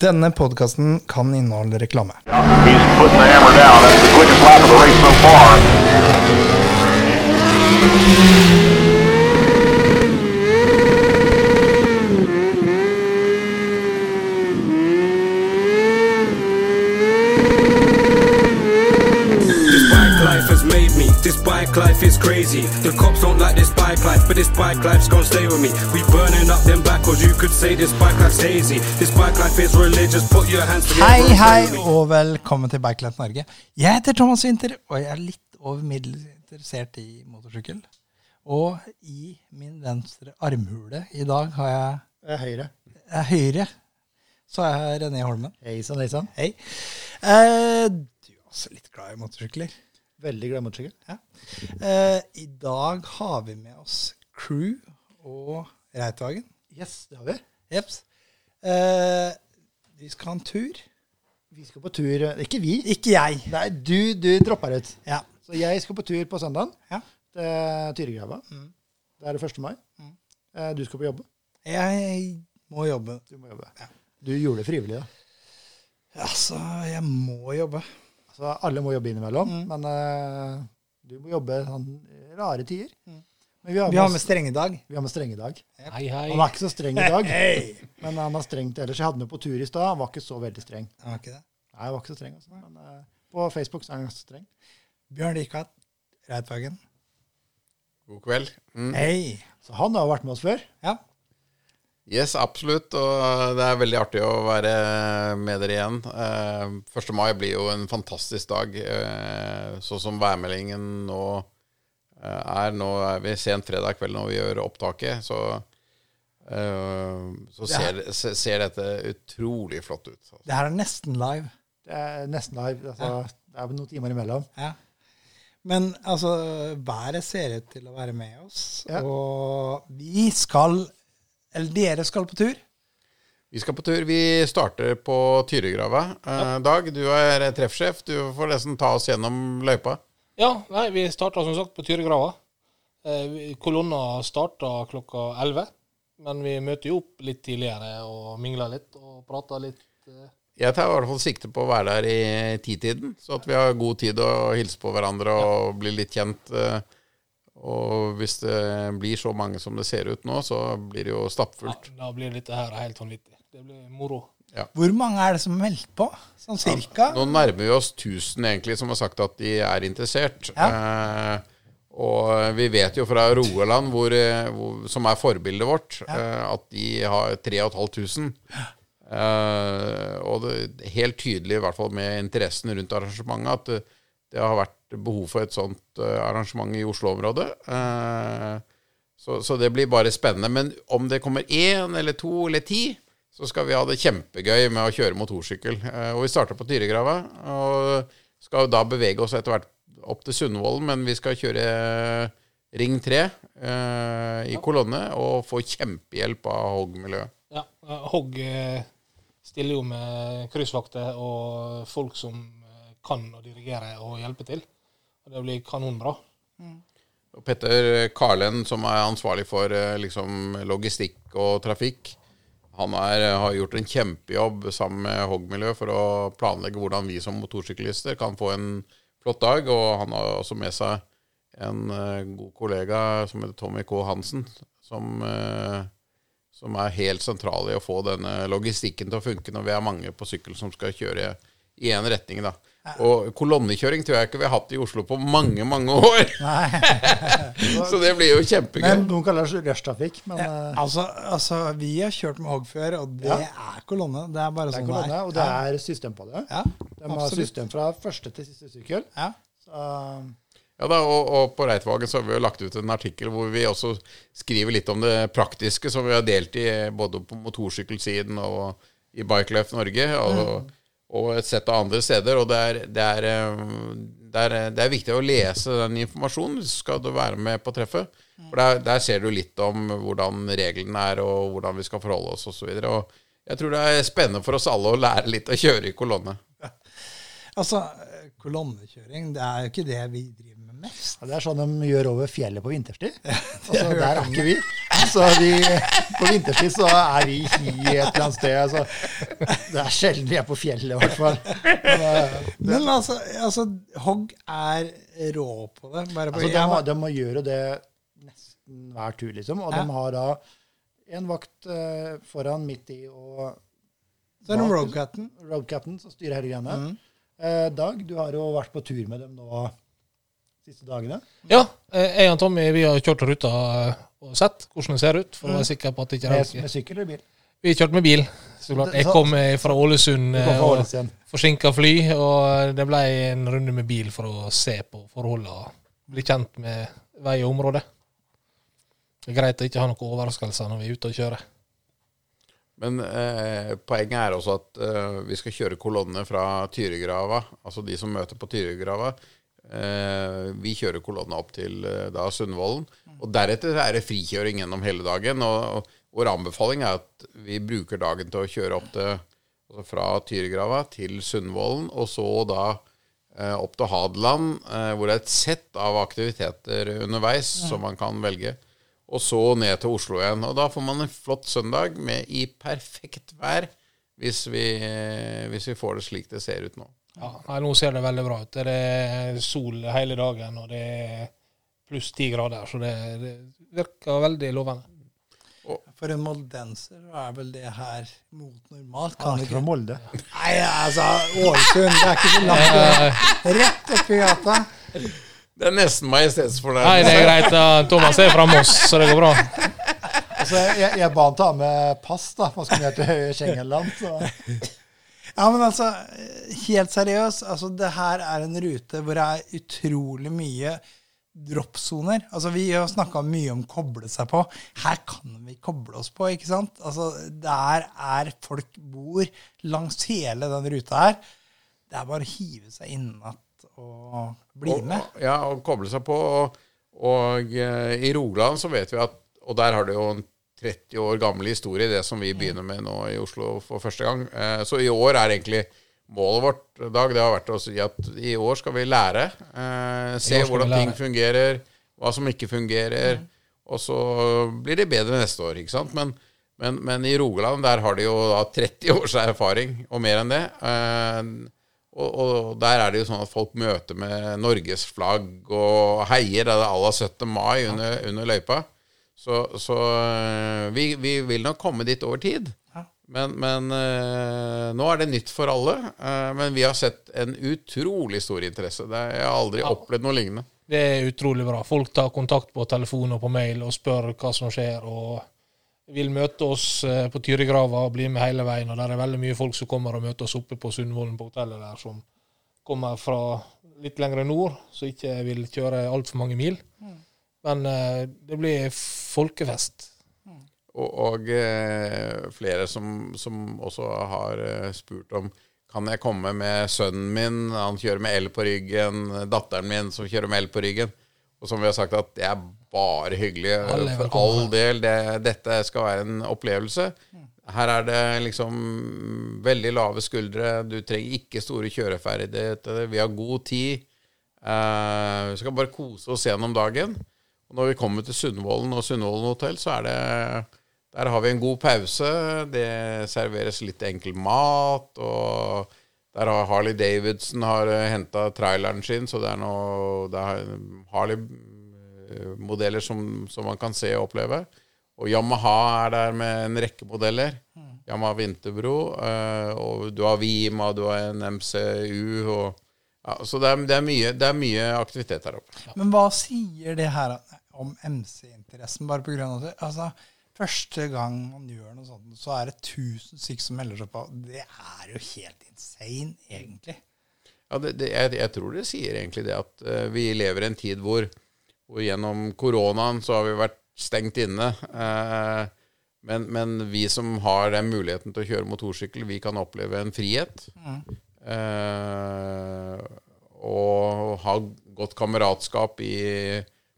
Denne podkasten kan inneholde reklame. He's This bike life is crazy. The cops don't like this bike life, but this bike life's gonna stay with me. We burning up them backwards. You could say this bike life's hazy. This bike life is religious. Put your hands together. Hei, hei, og velkommen til Bikelet Norge. Jeg heter Thomas Winther, og jeg er litt over middels interessert i motorsykkel. Og i min venstre armhule i dag har jeg er Høyre. Er høyre. Så er jeg René Holmen. Hei sann, hei sann. Hei. Eh, du er også litt glad i motorsykler. Veldig glad i motorsykkel. Ja. Eh, I dag har vi med oss Crew og Reitvagen. Yes, det har vi. Jeps. Eh, vi skal ha en tur. Vi skal på tur Ikke vi. Ikke jeg. Nei, du, du dropper ut. Ja. Så jeg skal på tur på søndagen ja. til Tyregrava. Det er det 1. mai. Eh, Du skal på jobb. Jeg må jobbe. Du må jobbe. Du gjorde det frivillig, da. Altså, jeg må jobbe. Altså, alle må jobbe innimellom, men uh, du må jobbe sånn rare tider. Men vi har Vi har med strengedag. vi har med streng i dag. Hei, hei. Han er ikke så streng i dag, Hei! men han er strengt ellers. Jeg hadde ham på tur i stad. Han var ikke så veldig streng. Han var ikke det. Nei, han var ikke så streng. Også, Men uh, på Facebook så er han ganske streng. Bjørn Rikard Reitfagen. God kveld. Mm. Hei. Så han har vært med oss før. Ja. Yes, absolutt. Og det er veldig artig å være med dere igjen. Eh, 1. mai blir jo en fantastisk dag. Eh, sånn som værmeldingen nå eh, er. Nå er vi sent fredag kveld når vi gjør opptaket, så, eh, så ser, ser dette utrolig flott ut. Altså. Det her er nesten live. Det er nesten live. Altså, Det er noen timer imellom. Ja. Men altså, været ser ut til å være med oss. Ja. Og vi skal Eller dere skal på tur. Vi skal på tur. Vi starter på Tyregrava. Eh, Dag, du er treffsjef. Du får nesten ta oss gjennom løypa. Ja, nei, vi starta som sagt på Tyregrava. Eh, kolonna starta klokka 11. Men vi møter jo opp litt tidligere og mingler litt og prater litt. eh. Jeg tar i hvert fall sikte på å være der i titiden, så at vi har god tid å hilse på hverandre og bli litt kjent. Eh, Og hvis det blir så mange som det ser ut nå, så blir det jo stappfullt. Ja, da blir dette her helt vanvittig. Det blir moro. Hvor mange er det som er meldt på? Sånn cirka? Nå nærmer vi oss 1000 egentlig som har sagt at de er interessert. Eh, og vi vet jo fra Rogaland, hvor, eh, hvor, som er forbildet vårt, eh, at de har 3500. Eh, og det er helt tydelig, i hvert fall med interessen rundt arrangementet, at det, har vært behov for et sånt eh, arrangement i Oslo-området. Eh, så, så det blir bare spennende. Men om det kommer én eller to eller ti, så skal vi ha det kjempegøy med å kjøre motorsykkel. Eh, og vi starter på Tyregrava, og skal da bevege oss etter hvert opp til Sundvolden, men vi skal kjøre Ring 3 eh, i kolonne og få kjempehjelp av Hogg-miljøet. Ja, Hogg stiller jo med kryssvakter og folk som kan å dirigere og hjelpe til. Og det blir kanonbra. Mm. Petter Karlen, som er ansvarlig for eh, liksom, logistikk og trafikk, han er, har gjort en kjempejobb sammen med Hogg-miljø for å planlegge hvordan vi som motorsyklister kan få en flott dag. Og han har også med seg en eh, god kollega som heter Tommy K. Hansen, som, eh, som er helt sentral i å få denne logistikken til å funke når vi er mange på sykkel som skal kjøre i én retning. da. Og kolonnekjøring tror jeg ikke vi har hatt i Oslo på mange, mange år. Så det blir jo kjempegøy. Men Noen kaller det rushtrafikk, men Ja, Altså, altså, vi har kjørt med Hogg før, og det er kolonne. Det er bare det er sånn kolonne, og det er system på det. Ja, De har system fra første til siste sykkel. Ja. Så, Ja da, og, og på Reitvagen så har vi jo lagt ut en artikkel hvor vi også skriver litt om det praktiske som vi har delt i både på motorsykkelsiden og i Bikelife Norge. Og, og et sett av andre steder. Og det er, det, er, eh, det, er, det er viktig å lese den informasjonen skal du være med på treffet. For der, der ser du litt om hvordan reglene er, og hvordan vi skal forholde oss osv. Og jeg tror det er spennende for oss alle å lære litt å kjøre i kolonne. Altså, kolonnekjøring, det er jo ikke det vi driver med mest. ja, det er sånn de gjør over fjellet på vinterstid. Altså, der er ikke vi. Så vi, på vinterstid så er vi i et eller annet sted. Så det er sjelden vi er på fjellet, i hvert fall. Men, eh, Men altså, altså, Hogg er rå på det. Bare på, altså, de, må, de må gjøre det nesten hver tur, liksom. Og Ja. de har da en vakt uh, foran, midt i og så er det Road Captain. road captain som styrer hele greiene. Mm. Uh, Dag, du har jo vært på tur med dem nå siste dagene. Ja, eh, jeg og Tommy vi har kjørt ruta og sett hvordan det ser ut, for å være sikker på at det ikke er Med, sykkel eller bil? Vi kjørte med bil. Så klart, Jeg kom eh, fra Ålesund eh, og forsinka fly, og det ble en runde med bil for å se på forholdene. Bli kjent med vei og område. Det er greit å ikke ha noen overraskelser når vi er ute og kjører. Men eh, poenget er også at eh, vi skal kjøre kolonne fra Tyregrava, altså de som møter på Tyregrava. Eh, vi kjører kolonna opp til eh, da Sundvolden. Og deretter er det frikjøring gjennom hele dagen. Og, og vår anbefaling er at vi bruker dagen til å kjøre opp til, altså fra Tyregrava til Sundvolden, og så da eh, opp til Hadeland, eh, hvor det er et sett av aktiviteter underveis som man kan velge. Og så ned til Oslo igjen. Og da får man en flott søndag med i perfekt vær, hvis vi, hvis vi får det slik det ser ut nå. Ja, nei, Nå ser det veldig bra ut. Det er sol hele dagen, og det er pluss ti grader. Så det, det virker veldig lovende. For en moldenser er vel det her mot normalt. Kan ikke fra? Molde. Nei, altså, Ålesund, det er ikke så langt. unna. Rett oppi gata. Det er nesten Nei, det er greit. Thomas er fra Moss, så det går bra. Altså, jeg, jeg ba han ta med pass, da, for han skulle ned til Schengenland. Så. Ja, men altså, helt seriøst. Altså, det her er en rute hvor det er utrolig mye droppsoner. Altså, vi har snakka mye om koble seg på. Her kan vi koble oss på, ikke sant? Altså, der er folk bor langs hele den ruta her. Det er bare å hive seg inn og bli med. Ja, og koble seg på. Og, og eh, i Rogaland så vet vi at Og der har det jo en 30 år gammel historie, det som vi begynner med nå i Oslo for første gang. Eh, så i år er egentlig målet vårt, Dag, det har vært å si at i år skal vi lære. Eh, se hvordan lære. ting fungerer, hva som ikke fungerer. Og så blir det bedre neste år, ikke sant. Men, men, men i Rogaland, der har de jo da 30 års erfaring, og mer enn det. Eh, og, og der er det jo sånn at folk møter med Norges flagg og heier Det er à la 17. mai under, under løypa. Så, så øh, vi, vi vil nok komme dit over tid. Men, men øh, nå er det nytt for alle. øh, men vi har sett en utrolig stor interesse. Det, jeg har aldri opplevd noe lignende. Det er utrolig bra. Folk tar kontakt på telefon og på mail og spør hva som skjer. og vil møte oss eh, på Tyrigrava og bli med hele veien. og Det er veldig mye folk som kommer og møter oss oppe på Sundvolden på hotellet der, som kommer fra litt lenger nord, som ikke vil kjøre altfor mange mil. Men eh, det blir folkefest. Og, og eh, flere som, som også har eh, spurt om kan jeg komme med sønnen min, han kjører med el på ryggen, datteren min som kjører med el på ryggen. Og som vi har sagt at det er bare hyggelig. Alle For all del, det, dette skal være en opplevelse. Her er det liksom veldig lave skuldre. Du trenger ikke store kjøreferdigheter. Vi har god tid. Eh, vi skal bare kose oss gjennom dagen. Og når vi kommer til Sundvolden og Sundvolden hotell, så er det Der har vi en god pause. Det serveres litt enkel mat. Og der har Harley Davidson har henta traileren sin, så det er noe er Harley-modeller som, som man kan se og oppleve. Og Yamaha er der med en rekke modeller. Yamaha Vinterbro. eh, og du har Vima, du har en MCU. Og, ja, så det er, det, er mye, det er mye aktivitet der oppe. Men hva sier det her om MC-interessen? Bare på grunn av det? Altså, første gang man gjør noe sånt, så er det 1000 stykker som melder seg på. Det er jo helt insane, egentlig. Ja, det, det, jeg, jeg tror det sier egentlig det at uh, vi lever i en tid hvor, hvor gjennom koronaen så har vi vært stengt inne. Uh, men, men vi som har den muligheten til å kjøre motorsykkel, vi kan oppleve en frihet. Eh, og ha godt kameratskap i,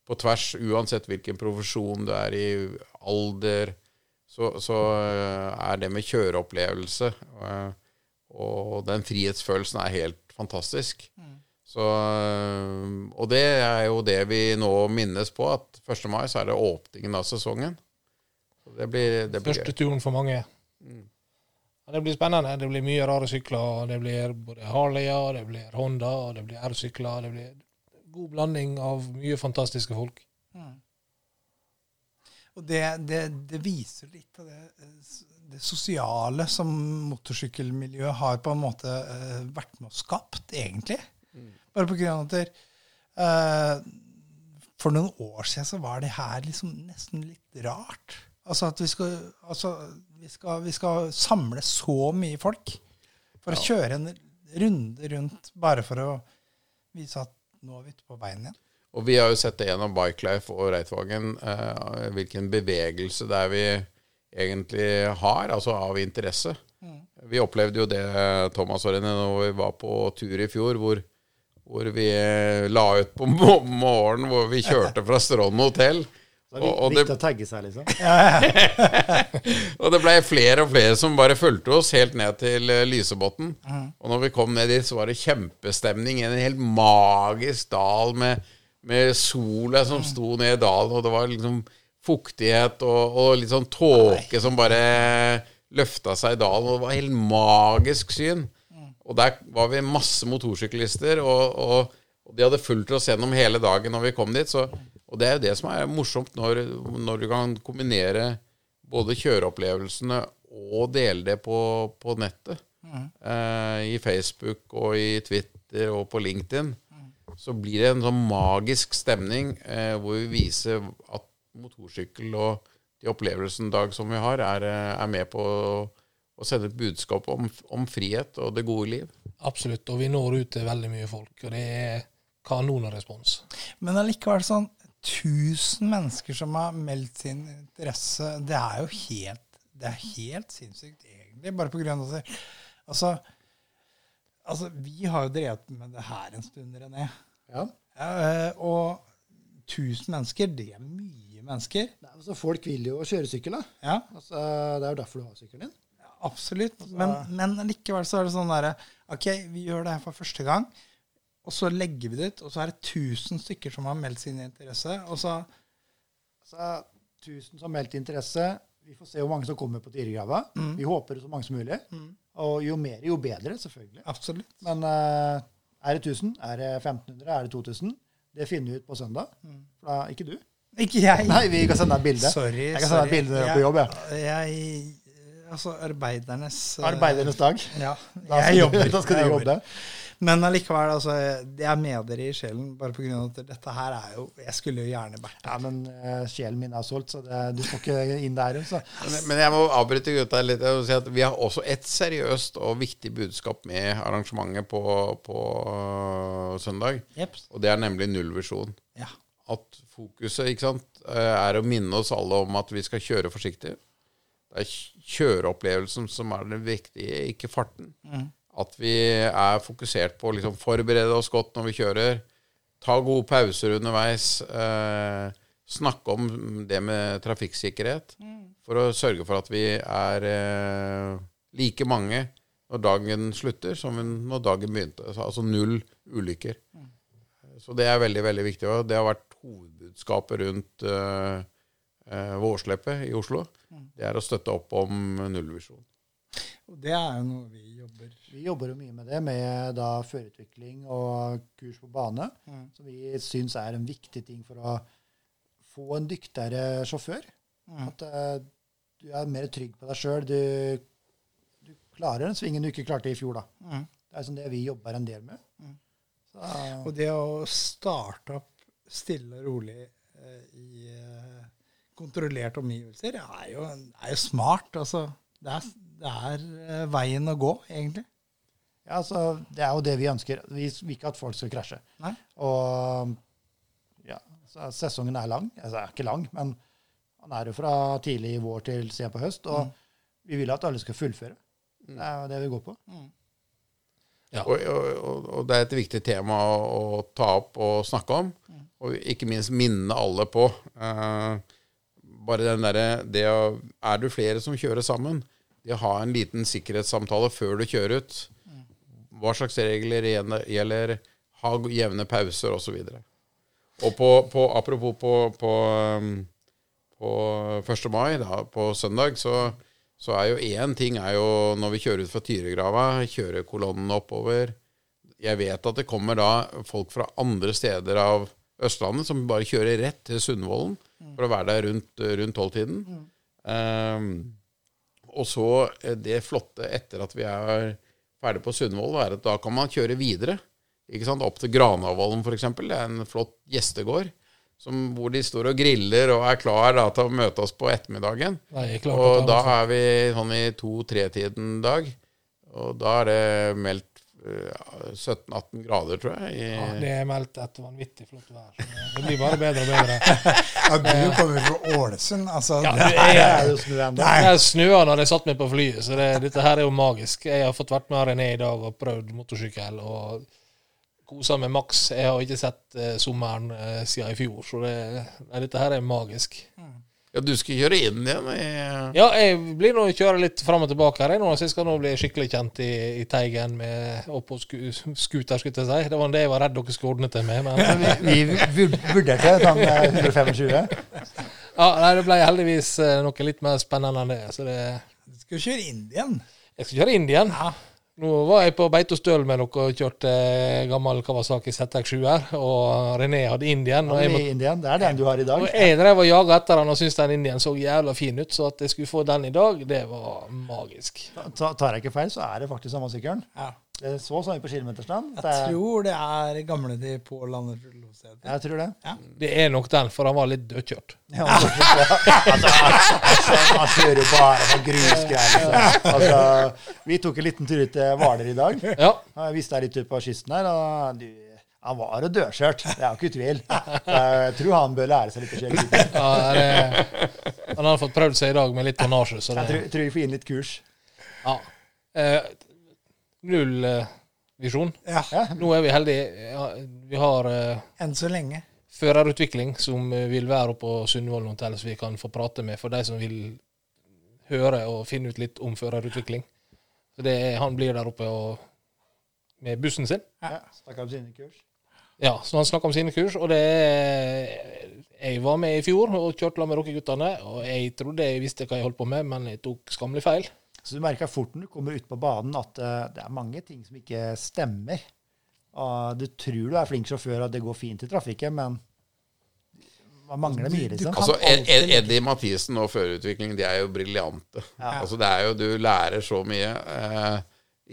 på tvers, uansett hvilken profesjon du er i, alder. Så, så eh, er det med kjøreopplevelse eh, og den frihetsfølelsen er helt fantastisk. Så, øh, og det er jo det vi nå minnes på, at 1. mai så er det åpningen av sesongen. Det blir, det blir Første turen for mange. Mm. Det blir spennende. Det blir mye rare sykler. Det blir både Harleyer, det blir Honda, og det blir R-sykler. Det blir god blanding av mye fantastiske folk. Og det, det, det viser litt av det, det sosiale som motorsykkelmiljøet har på en måte uh, vært med og skapt, egentlig. Bare på grunn av at eh, For noen år siden så var det her liksom nesten litt rart. Altså at vi skal, altså, vi skal, vi skal samle så mye folk for å kjøre en runde rundt bare for å vise at nå er vi ute på veien igjen. Og vi har jo sett det gjennom Bikelife og Reitvagen, eh, hvilken bevegelse det er vi egentlig har, altså av interesse. Vi opplevde jo det, Thomas og René, når vi var på tur i fjor, hvor, hvor vi eh, la ut på morgenen, hvor vi kjørte fra Strond hotell. Så det er Og, og, viktig det, å tagge seg, liksom. og det ble flere og flere som bare fulgte oss helt ned til Lysebotn. Mm. Og når vi kom ned dit, så var det kjempestemning i en helt magisk dal med, med sola som sto ned i dalen, og det var liksom fuktighet og, og litt sånn tåke som bare løfta seg i dalen. Og det var helt magisk syn. Og der var vi masse motorsyklister, og, og, og de hadde fulgt oss gjennom hele dagen når vi kom dit. Så, og det er jo det som er morsomt når, når du kan kombinere både kjøreopplevelsene og dele det på, på nettet. Eh, I Facebook og i Twitter og på LinkedIn. Så blir det en sånn magisk stemning eh, hvor vi viser at motorsykkel og de opplevelsene Dag som vi har, er, eh, er med på å, sende et budskap om, om frihet og det gode liv. Absolutt. Og vi når ut til veldig mye folk, og det er kanonrespons. Men allikevel sånn 1000 mennesker som har meldt sin interesse, det er jo helt, det er helt sinnssykt, egentlig. Bare på grunn av det, altså, altså, vi har jo drevet med det her en stund, René. Ja. ja og 1000 mennesker, det er mye mennesker. Nei, altså, folk vil jo kjøre sykkel, da. Ja, Altså, det er jo derfor du har sykkelen din. Ja, absolutt. Men, men likevel så er det sånn derre OK, vi gjør det her for første gang. Og så legger vi det ut, og så er det 1000 stykker som har meldt sin interesse. Og så Altså, 1000 som har meldt interesse. Vi får se hvor mange som kommer på Dyregrava. Vi håper så mange som mulig. Og jo mer, jo bedre, selvfølgelig. Absolutt. Men uh, er det 1000? Er det 1500? Er det 2000? Det finner vi ut på søndag. For da, ikke du. Ikke jeg. Nei, vi kan sende deg bilde. Sorry. Jeg kan sende deg bilde på jobb, ja. Jeg, altså, arbeidernes eh, Arbeidernes dag. Ja, Da skal jeg jobber. da skal du jobbe. Men allikevel, altså, jeg er med dere i sjelen, bare på grunn av at dette her er jo Jeg skulle jo gjerne vært Ja, men uh, sjelen min er solgt, så det, du får ikke inn der. Så. Men, men jeg må avbryte gutta litt og si at vi har også et seriøst og viktig budskap med arrangementet på, på uh, søndag. Yep. Og det er nemlig nullvisjon. Ja. At fokuset ikke sant, øh, er å minne oss alle om at vi skal kjøre forsiktig. Det er kjøreopplevelsen som er det viktige, ikke farten. At vi er fokusert på å liksom forberede oss godt når vi kjører. Ta gode pauser underveis. Eh, snakke om det med trafikksikkerhet. For å sørge for at vi er eh, like mange når dagen slutter, som når dagen begynte. Altså, altså null ulykker. Så det er veldig, veldig viktig. Og det har vært hovedbudskapet rundt eh, eh, Vårsleppet i Oslo. Det er å støtte opp om nullvisjon. Og det er jo noe vi jobber Vi jobber jo mye med det, med da førerutvikling og kurs på bane, som vi syns er en viktig ting for å få en dyktigere sjåfør. At uh, du er mer trygg på deg sjøl. Du, du klarer den svingen du ikke klarte i fjor, da. Det er sånn det vi jobber en del med. Så, Og det å starte opp stille og rolig uh, i kontrollerte omgivelser er jo, er jo smart. Altså, det er, det er eh, veien å gå, egentlig. ja, altså, det er jo det vi ønsker. Vi vil ikke at folk skal krasje. Nei. Og ja, så sesongen er lang. Altså, den er ikke lang, men han er jo fra tidlig i vår til sent på høst. Og vi vil at alle skal fullføre. Det er jo det vi går på. Ja, og, og- og det er et viktig tema å, å ta opp og snakke om. Og ikke minst minne alle på. Uh, bare den derre Er du flere som kjører sammen, det å ha en liten sikkerhetssamtale før du kjører ut. Hva slags regler gjelder- ha jevne pauser osv. Og, og på, på, apropos på, på, um, på 1. mai, da, på søndag, så, så er jo én ting er jo når vi kjører ut fra Tyregrava, kjører kolonnen oppover. Jeg vet at det kommer da folk fra andre steder av Østlandet som bare kjører rett til Sundvolden for å være der rundt, rundt tolvtiden. Ehm, og så eh, det flotte etter at vi er ferdig på Sundvoll, er at da kan man kjøre videre. Ikke sant? Opp til Granavolden, f.eks. Det er en flott gjestegård som, hvor de står og griller og er klar da, til å møte oss på ettermiddagen. Nei, Og da er vi sånn i to-tre-tiden dag. Og da er det meldt 17-18 grader, tror jeg. I, Ja, det er meldt et vanvittig flott vær. det- Det blir bare bedre og bedre. Ja, du kommer fra Ålesund. Altså, Ja, det, det Det er, er jo snø jeg snøa når jeg satt meg på flyet, så det, dette her er jo magisk. Jeg har fått vært med René i dag og prøvd motorsykkel og kosa med Max. Jeg har ikke sett uh, sommeren uh, siden i fjor, så det, nei, dette her er magisk. Ja, du skal kjøre inn igjen i Ja, jeg blir nå kjøre litt fram og tilbake her, jeg nå, så jeg skal nå bli skikkelig kjent i, i Teigen med, og på sku, skuter, skulle jeg si. Det var det jeg var redd dere skulle ordne til meg. Men Vi vur- vurderte den eh, 125. ja, nei, det ble heldigvis eh, noe litt mer spennende enn det. Så det, du skal kjøre inn igjen. jeg skal kjøre inn igjen. Nå var jeg på Beitostøl med dere og kjørte eh, gammel Kawasaki ZX7 her. og René hadde Indien. Og jeg, I måtte, Indien. Det er den du har i dag. og jeg drev og jaga etter han og syntes den Indien så jævla fin ut, så at jeg skulle få den i dag, det var magisk. Ta- Tar jeg ikke feil, så er det faktisk samme sykkelen. Ja. Det så sånn ut på kilometerstand. Jeg Det tror det er gamle de på landet Jeg tror det. Det er nok den, for han var litt dødkjørt. Ja, altså, han, han kjører jo bare på grusgreier. Altså, vi tok en liten tur ut til Hvaler i dag. Ja, Ja, Jeg visste jeg litt ut på kysten her, og du, han var jo dødkjørt Det er jo ikke tvil. Jeg tror han bør lære seg litt å kjøre bil. ja han har fått prøvd seg i dag med litt tonnasje, så Jeg tror, tror vi får inn litt kurs. ja. eh, Null eh, visjon. Ja, Ja, Nå er vi heldige. Ja, vi har uh, enn så lenge. førerutvikling som eh, vil være oppe på Sundvolden hotell, så vi kan få prate med for de som vil høre og finne ut litt om førerutvikling. Så det er, Han blir der oppe og, med bussen sin. ja, Snakker om sine kurs. Ja, så han snakker om sine kurs, og det Jeg var med i fjor og kjørte sammen med dere guttene, og jeg trodde jeg visste hva jeg holdt på med, men jeg tok skammelig feil. Så du merker fort når du kommer ut på banen at eh, det er mange ting som ikke stemmer. Og du tror du er flink sjåfør og det går fint i trafikken, men man mangler mye, liksom. Altså, Ed, Eddie Mathisen og førerutvikling, de er jo briljante. Altså, det er jo, du lærer så mye. Eh,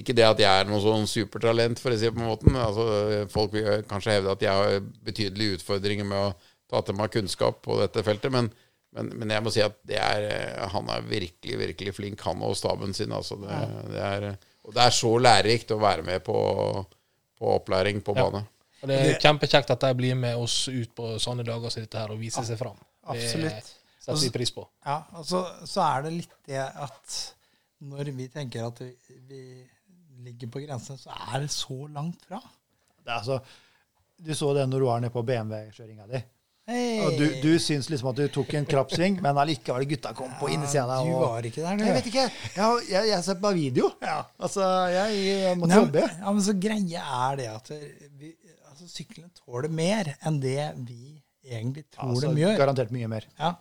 ikke det at jeg er noe sånn supertalent, for å si det på en måte. Altså, folk vil kanskje hevde at jeg har betydelige utfordringer med å ta til meg kunnskap på dette feltet, men, men, men jeg må si at det er, eh, han er virkelig, virkelig flink, han og staben sin. Altså, det, det er, og det er så lærerikt å være med på, på opplæring på Ja. bane. Og det er kjempekjekt at de blir med oss ut på sånne dager som dette her og viser seg fram. Det Absolutt. setter vi pris på. Ja, og så, så er det litt det at når vi tenker at vi, vi ligger på grensen, så er det så langt fra. Det er altså, du så det når du var nede på BMW-kjøringa di. Hey. Og du, du syns liksom at du tok en krapp sving, men allikevel gutta kom på innsida der. Du var ikke der, du. Jeg vet ikke. Jeg, jeg, jeg ser bare video. Altså, jeg, jeg måtte jobbe. ja, men så greia er det at vi, altså, syklene tåler mer enn det vi egentlig tror Altså, de gjør. garantert mye mer. Ja.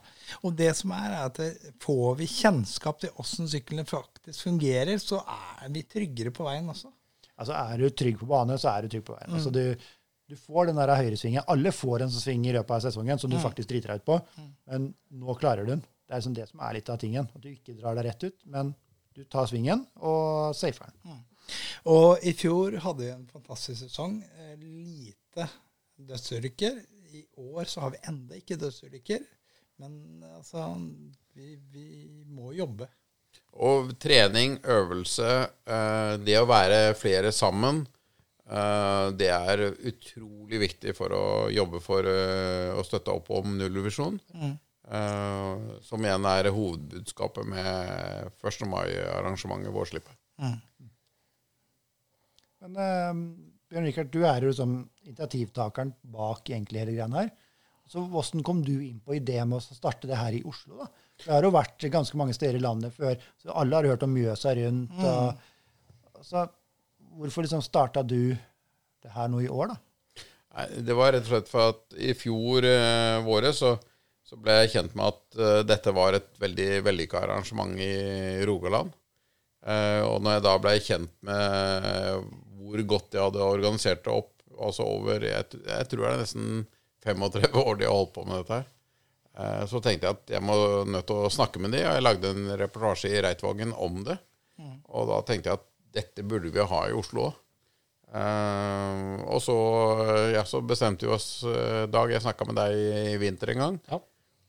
Og det som er, er at får vi kjennskap til åssen syklene faktisk fungerer, så er vi tryggere på veien også. Altså, Er du trygg på bane, så er du trygg på veien. Altså, du, du får den der høyresvingen. Alle får en sånn sving i løpet av sesongen som du faktisk driter deg ut på, men nå klarer du den. Det er liksom det som er litt av tingen. At du ikke drar deg rett ut, men du tar svingen og safer den. Og i fjor hadde vi en fantastisk sesong. Eh, Lite dødsulykker. I år så har vi enda ikke dødsulykker. Men altså vi, vi må jobbe. Og trening, øvelse, eh, det å være flere sammen, det er utrolig viktig for å jobbe for eh, å støtte opp om nullvisjon. Mm. som igjen er hovedbudskapet med 1. mai-arrangementet Vårslippet. Men uh, Bjørn Rikard, du er jo liksom initiativtakeren bak egentlig hele greia her. Så Hvordan kom du inn på ideen med å starte det her i Oslo? da? Det har jo vært ganske mange steder i landet før, så alle har hørt om Mjøsa rundt. Og, så hvorfor liksom starta du det her nå i år, da? Det var rett og slett for at i fjor eh, våre så, så ble jeg kjent med at eh, dette var et veldig vellykka arrangement i Rogaland. Eh, og når jeg da ble kjent med hvor godt de hadde organisert det opp, altså over Jeg, jeg tror det er nesten 35 år de har holdt på med dette her. Eh, så tenkte jeg at jeg må nødt til å snakke med de, og jeg lagde en reportasje i Reitvågen om det. Og da tenkte jeg at dette burde vi ha i Oslo òg. og så, ja, så bestemte vi oss eh, Dag, jeg snakka med deg i vinter en gang. Ja.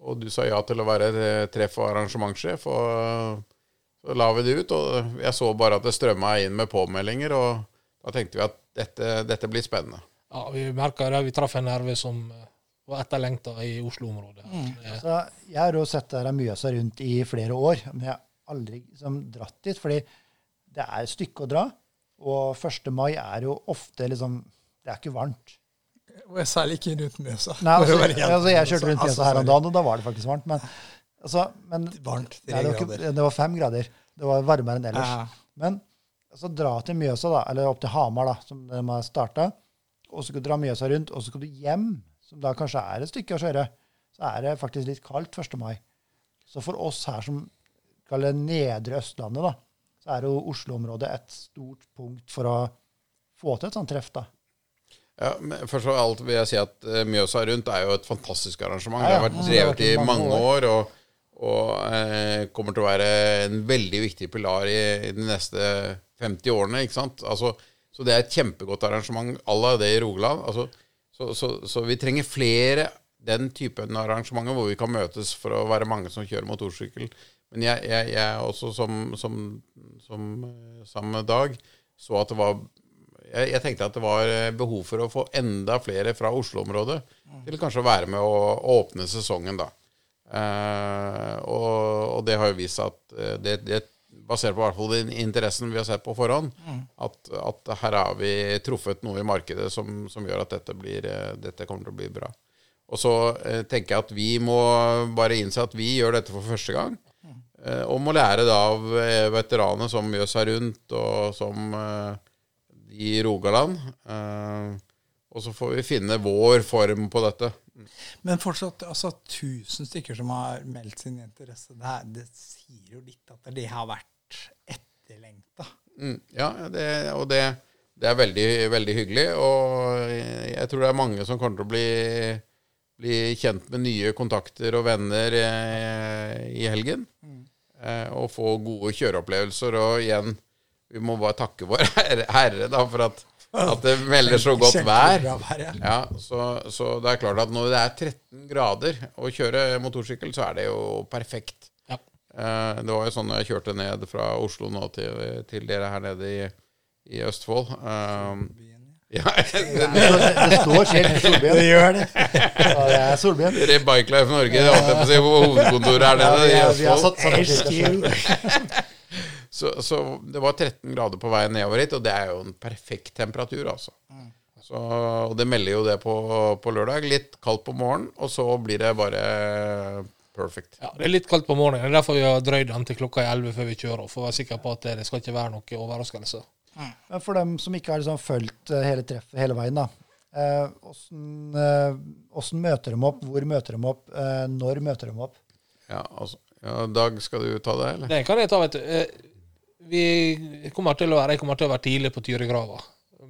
Og du sa ja til å være eh, treff- og arrangementssjef. Og så la vi det ut, og jeg så bare at det strømma inn med påmeldinger. Og da tenkte vi at dette, dette blir spennende. Ja, vi merka det. Vi traff en nerve som eh, var etterlengta i Oslo-området. Mm. Altså, jeg har jo sett dette mye av seg rundt i flere år, men jeg har aldri liksom, dratt dit. Fordi det er et stykke å dra, og 1. mai er jo ofte liksom Det er ikke varmt. Og jeg særlig ikke rundt Mjøsa. Nei, altså, altså, jeg kjørte rundt altså, Mjøsa her om dagen, og da var det faktisk varmt. Men, altså, men Varmt. Nei, det, var ikke, grader. det var fem grader. Det var varmere enn ellers. Ja. Men altså, dra til Mjøsa, da, eller opp til Hamar, da, som de har starta, og så skal du dra Mjøsa rundt, og så skal du hjem, som da kanskje er et stykke å kjøre, så er det faktisk litt kaldt 1. mai. Så for oss her som kaller nedre Østlandet, da, så er jo Oslo-området et stort punkt for å få til et sånt treff. da. Ja, men Først og alt vil jeg si at eh, Mjøsa Rundt er jo et fantastisk arrangement. Ja, ja. Det har vært drevet i mange mange år, og, og eh, kommer til å være en veldig viktig pilar i, i de neste 50 årene. ikke sant? Altså, så det er et kjempegodt arrangement à la det i Rogaland. Altså, så, så, så vi trenger flere den typen arrangementer hvor vi kan møtes for å være mange som kjører motorsykkel. Men jeg, jeg, jeg også som, som, som eh, samme dag så at det var jeg, jeg tenkte at det var eh, behov for å få enda flere fra Oslo-området til kanskje å være med å, å åpne sesongen, da. Eh, og, og det har jo vist seg at eh, det, det basert på hvert fall den interessen vi har sett på forhånd, at, at her har vi truffet noe i markedet som, som gjør at dette, blir, dette kommer til å bli bra. Og så eh, tenker jeg at vi må bare innse at vi gjør dette for første gang. Eh, og må lære da av eh, veteraner som Mjøsa Rundt, og som eh, i Rogaland. Eh, og så får vi finne vår form på dette. Men fortsatt altså 1000 stykker som har meldt sin interesse. Det, her, det sier jo litt at det har vært etterlengta. Mm, ja, det, og det, det er veldig, veldig hyggelig. Og jeg tror det er mange som kommer til å bli, bli kjent med nye kontakter og venner i helgen. Eh, og få gode kjøreopplevelser. Og igjen, vi må bare takke vår Herre, da, for at, at det melder så godt vær. Ja. Så, så det er klart at når det er 13 grader å kjøre motorsykkel, så er det jo perfekt. Ja. Eh, det var jo sånn jeg kjørte ned fra Oslo nå til, til dere her nede i, i Østfold. Ja, det, det står skilt Solbjørn. Det gjør det. Ja, det er Solbjørn. Det er Bike Life Norge, det holdt jeg på å si, på hovedkontoret er Ja, nede i er- vi har Østfold. satt samme. Så, så det var 13 grader på veien nedover hit, og det er jo en perfekt temperatur, altså. Så, og det melder jo det på, på lørdag. Litt kaldt på morgenen, og så blir det bare perfect. Ja, Det er litt kaldt på morgenen. Det er derfor vi har drøyd den til klokka 11 før vi kjører. For å være sikker på at det, skal ikke være noe overraskelse. Men for dem som ikke har liksom fulgt eh, hele treffet hele veien, da. eh, Åssen eh, møter de opp? Hvor møter de opp? Eh, når møter de opp? Ja, altså. Ja, Dag, skal du ta det, eller? Det kan jeg ta, vet du. Eh, Vi kommer til å være, jeg kommer til å være tidlig på Tyrigrava.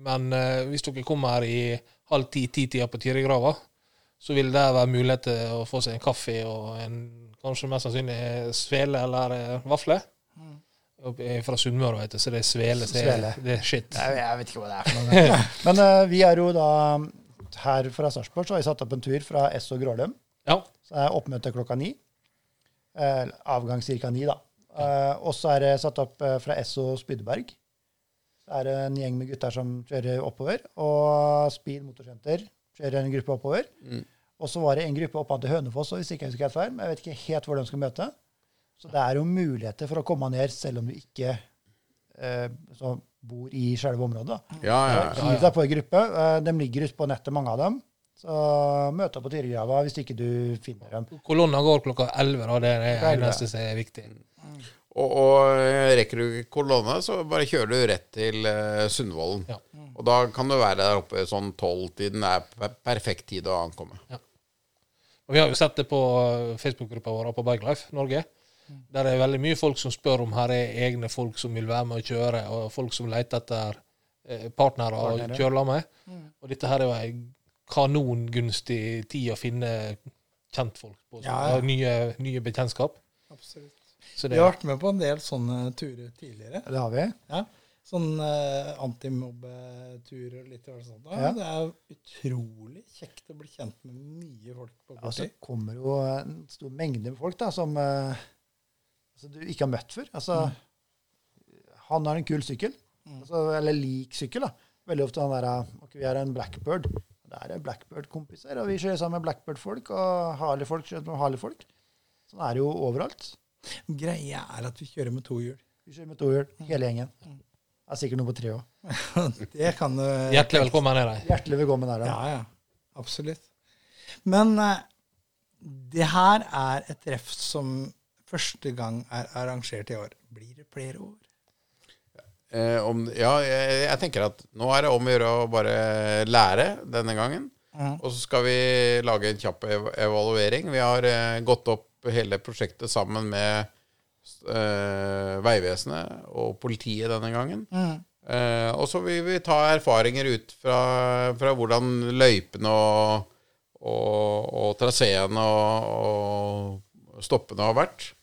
Men eh, hvis dere kommer i halv ti-ti-tida på Tyrigrava, så vil det være mulighet til å få seg en kaffe og en kanskje mest sannsynlig svele eller vafler. Jeg er Fra Sunnmøre, vet du, så det er svele. Det, Svele. det er shit. Jeg, jeg vet ikke hva det er for noe. Men uh, vi er jo da her fra Sarpsborg, så har vi satt opp en tur fra Esso Grålum. Ja. Så er oppmøte klokka ni. Uh, avgang ca. ni, da. Uh, og så er det satt opp fra Esso Spydeberg. Så er det en gjeng med gutter som kjører oppover. Og Speed Motorsenter kjører en gruppe oppover. Og så var det en gruppe opp til Hønefoss, og hvis ikke jeg husker helt feil, men jeg vet ikke helt hvor de skal møte. Så det er jo muligheter for å komme ned selv om du ikke eh, så bor i selve området. Ja, ja, ja. Hiv deg på en gruppe. Eh, De ligger ute på nettet, mange av dem. Så møt opp på Tyregrava hvis ikke du finner dem. Kolonna går klokka 11, da. Det er det Klokka 11. eneste som er viktig. Og, og eh, rekker du ikke kolonna, så bare kjører du rett til uh, Sundvolden. Ja. Og da kan du være der oppe sånn tolv-tiden er perfekt tid å ankomme. Og vi har jo sett det på eh, Facebook-gruppa vår på Bikelife Norge. Der er veldig mye folk som spør om her er egne folk som vil være med og kjøre, og folk som leter etter eh, partnere å kjøre med. med. Og dette her er jo ei kanongunstig tid å finne kjentfolk på. Så, Ja, ja. Nye, nye bekjentskap. Absolutt. Det, Vi har vært med på en del sånne turer tidligere. Det har vi. Ja. Sånn uh, antimobbeturer og litt sånt. Da. Ja. Det er utrolig kjekt å bli kjent med mye folk på Og Ja, så kommer jo en stor mengde folk da, som eh, altså, du ikke har møtt før. Altså, Han har en kul sykkel, altså, eller lik sykkel. da. Veldig ofte han der ok, Vi er en Blackbird. Det er Blackbird-kompiser, og vi kjører sammen med Blackbird-folk og Harley-folk. kjører med Harley-folk. Sånn er det jo overalt. Greia er at vi kjører med to hjul. Vi kjører med to hjul, hele gjengen. Det er sikkert noe på tre òg. Det kan du hjertelig velkommen er de. Hjertelig velkommen er da. Ja, ja. Absolutt. Men eh, det her er et treff som første gang er arrangert i år. Blir det flere år? Eh, om, ja, jeg, jeg tenker at nå er det om å gjøre å bare lære denne gangen. Og så skal vi lage en kjapp ev evaluering. Vi har eh, gått opp hele prosjektet sammen med eh, Vegvesenet og politiet denne gangen. Eh, og så vil vi ta erfaringer ut fra, fra hvordan løypene og, og, og traseene og, og stoppene har vært.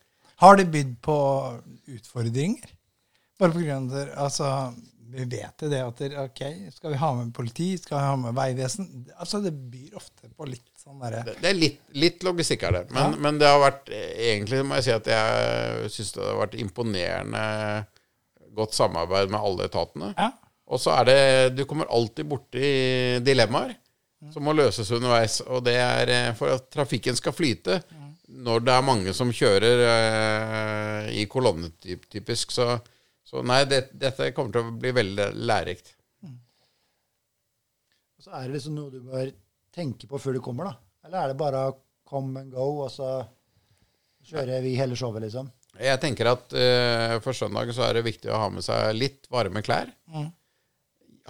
Har det bydd på utfordringer? Bare på grunn av altså, vi vet jo det at det- ok, skal vi ha med politi, skal vi ha med veivesen? Altså, det byr ofte på litt sånn derre Det det er litt, litt logistikk her, det. Men, men det har vært Egentlig må jeg si at jeg syns det har vært imponerende godt samarbeid med alle etatene. Ja. Og så er det Du kommer alltid borti dilemmaer som må løses underveis. Og det er eh, for at trafikken skal flyte når det er mange som kjører eh, i kolonne typisk. Så, så nei, det, dette kommer til å bli veldig lærerikt. Så er det liksom noe du bør tenke på før du kommer, da? Eller er det bare come and go, og så kjører vi hele showet, liksom? Jeg tenker at eh, for søndag så er det viktig å ha med seg litt varme klær.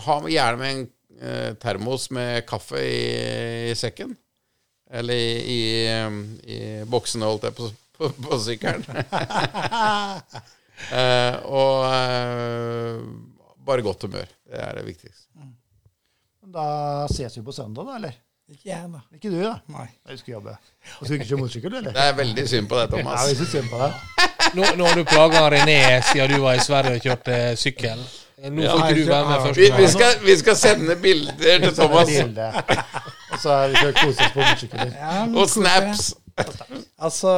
Ha gjerne med en eh, termos med kaffe i, i sekken. Eller i, i, eh, i boksene, holdt jeg på, på, på sykkelen. Eh, og eh, bare godt humør. Det er det viktigste. Da ses vi på søndag, da, eller? Ikke jeg, da. Ikke du, da? Nei. Du skal jobbe. Og skal du ikke kjøre motorsykkel, eller? Det er veldig synd på deg, Ja, Thomas. vi syns synd på deg. Nå, nå har du plaga René siden du var i Sverige og kjørte sykkel. Nå får ikke du være med Vi, først. vi, skal, vi skal sende bilder til Thomas. Så er vi kose oss på motorsykler. Ja, Og snaps. Altså,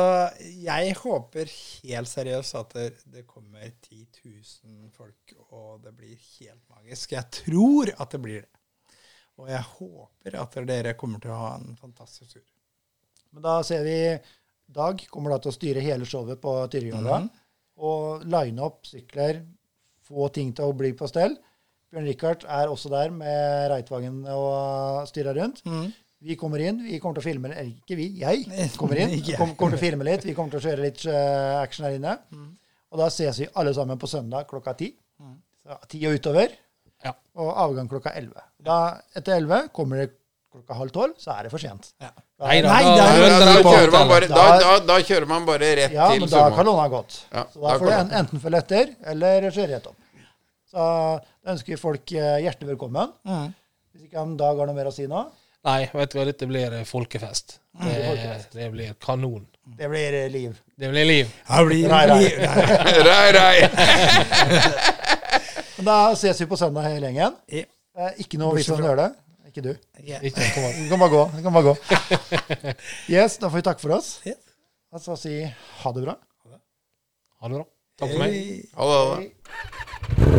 jeg håper helt seriøst at det, kommer 10 000 folk, og det blir helt magisk. Jeg tror at det blir det. Og jeg håper at dere kommer til å ha en fantastisk tur. Men da ser vi Dag kommer da til å styre hele showet på Tyrifjorda. Og line opp sykler, få ting til å bli på stell. Bjørn Rikard er også der med Reitvangen og styrer rundt. Vi kommer inn. Vi kommer til å filme Eller ikke vi, jeg kommer inn. Kom, kommer til å filme litt. Vi kommer til å kjøre litt eh, action her inne. Og da ses vi alle sammen på søndag klokka ti. Så Ti og utover. Ja. Og avgang klokka elleve. Etter elleve kommer det klokka halv tolv, så er det for sent. Ja. Da- Nei da, Nei, da er- kjører man bare, rett da, kjører man bare rett Ja, til men da kan låna gått. Så da får du en, enten følge etter, eller kjøre rett opp. Så da ønsker vi folk eh, hjertelig velkommen. Hvis ikke om Dag har noe mer å si nå. Nei, vet du hva, dette blir eh, folkefest. Det, det blir kanon. Det blir eh, liv. Det blir liv. Det blir, rei, rei. rei, rai. Da ses vi på søndag hele gjengen. Ja. Eh, ikke noe vits om å det. Ikke du. Yeah. Ikke. Du kan bare gå. Du kan bare gå. Yes, da får vi takke for oss. Yes. Og så si ha det bra. Ha det bra. Takk for meg. Ha det. ha det. Hei.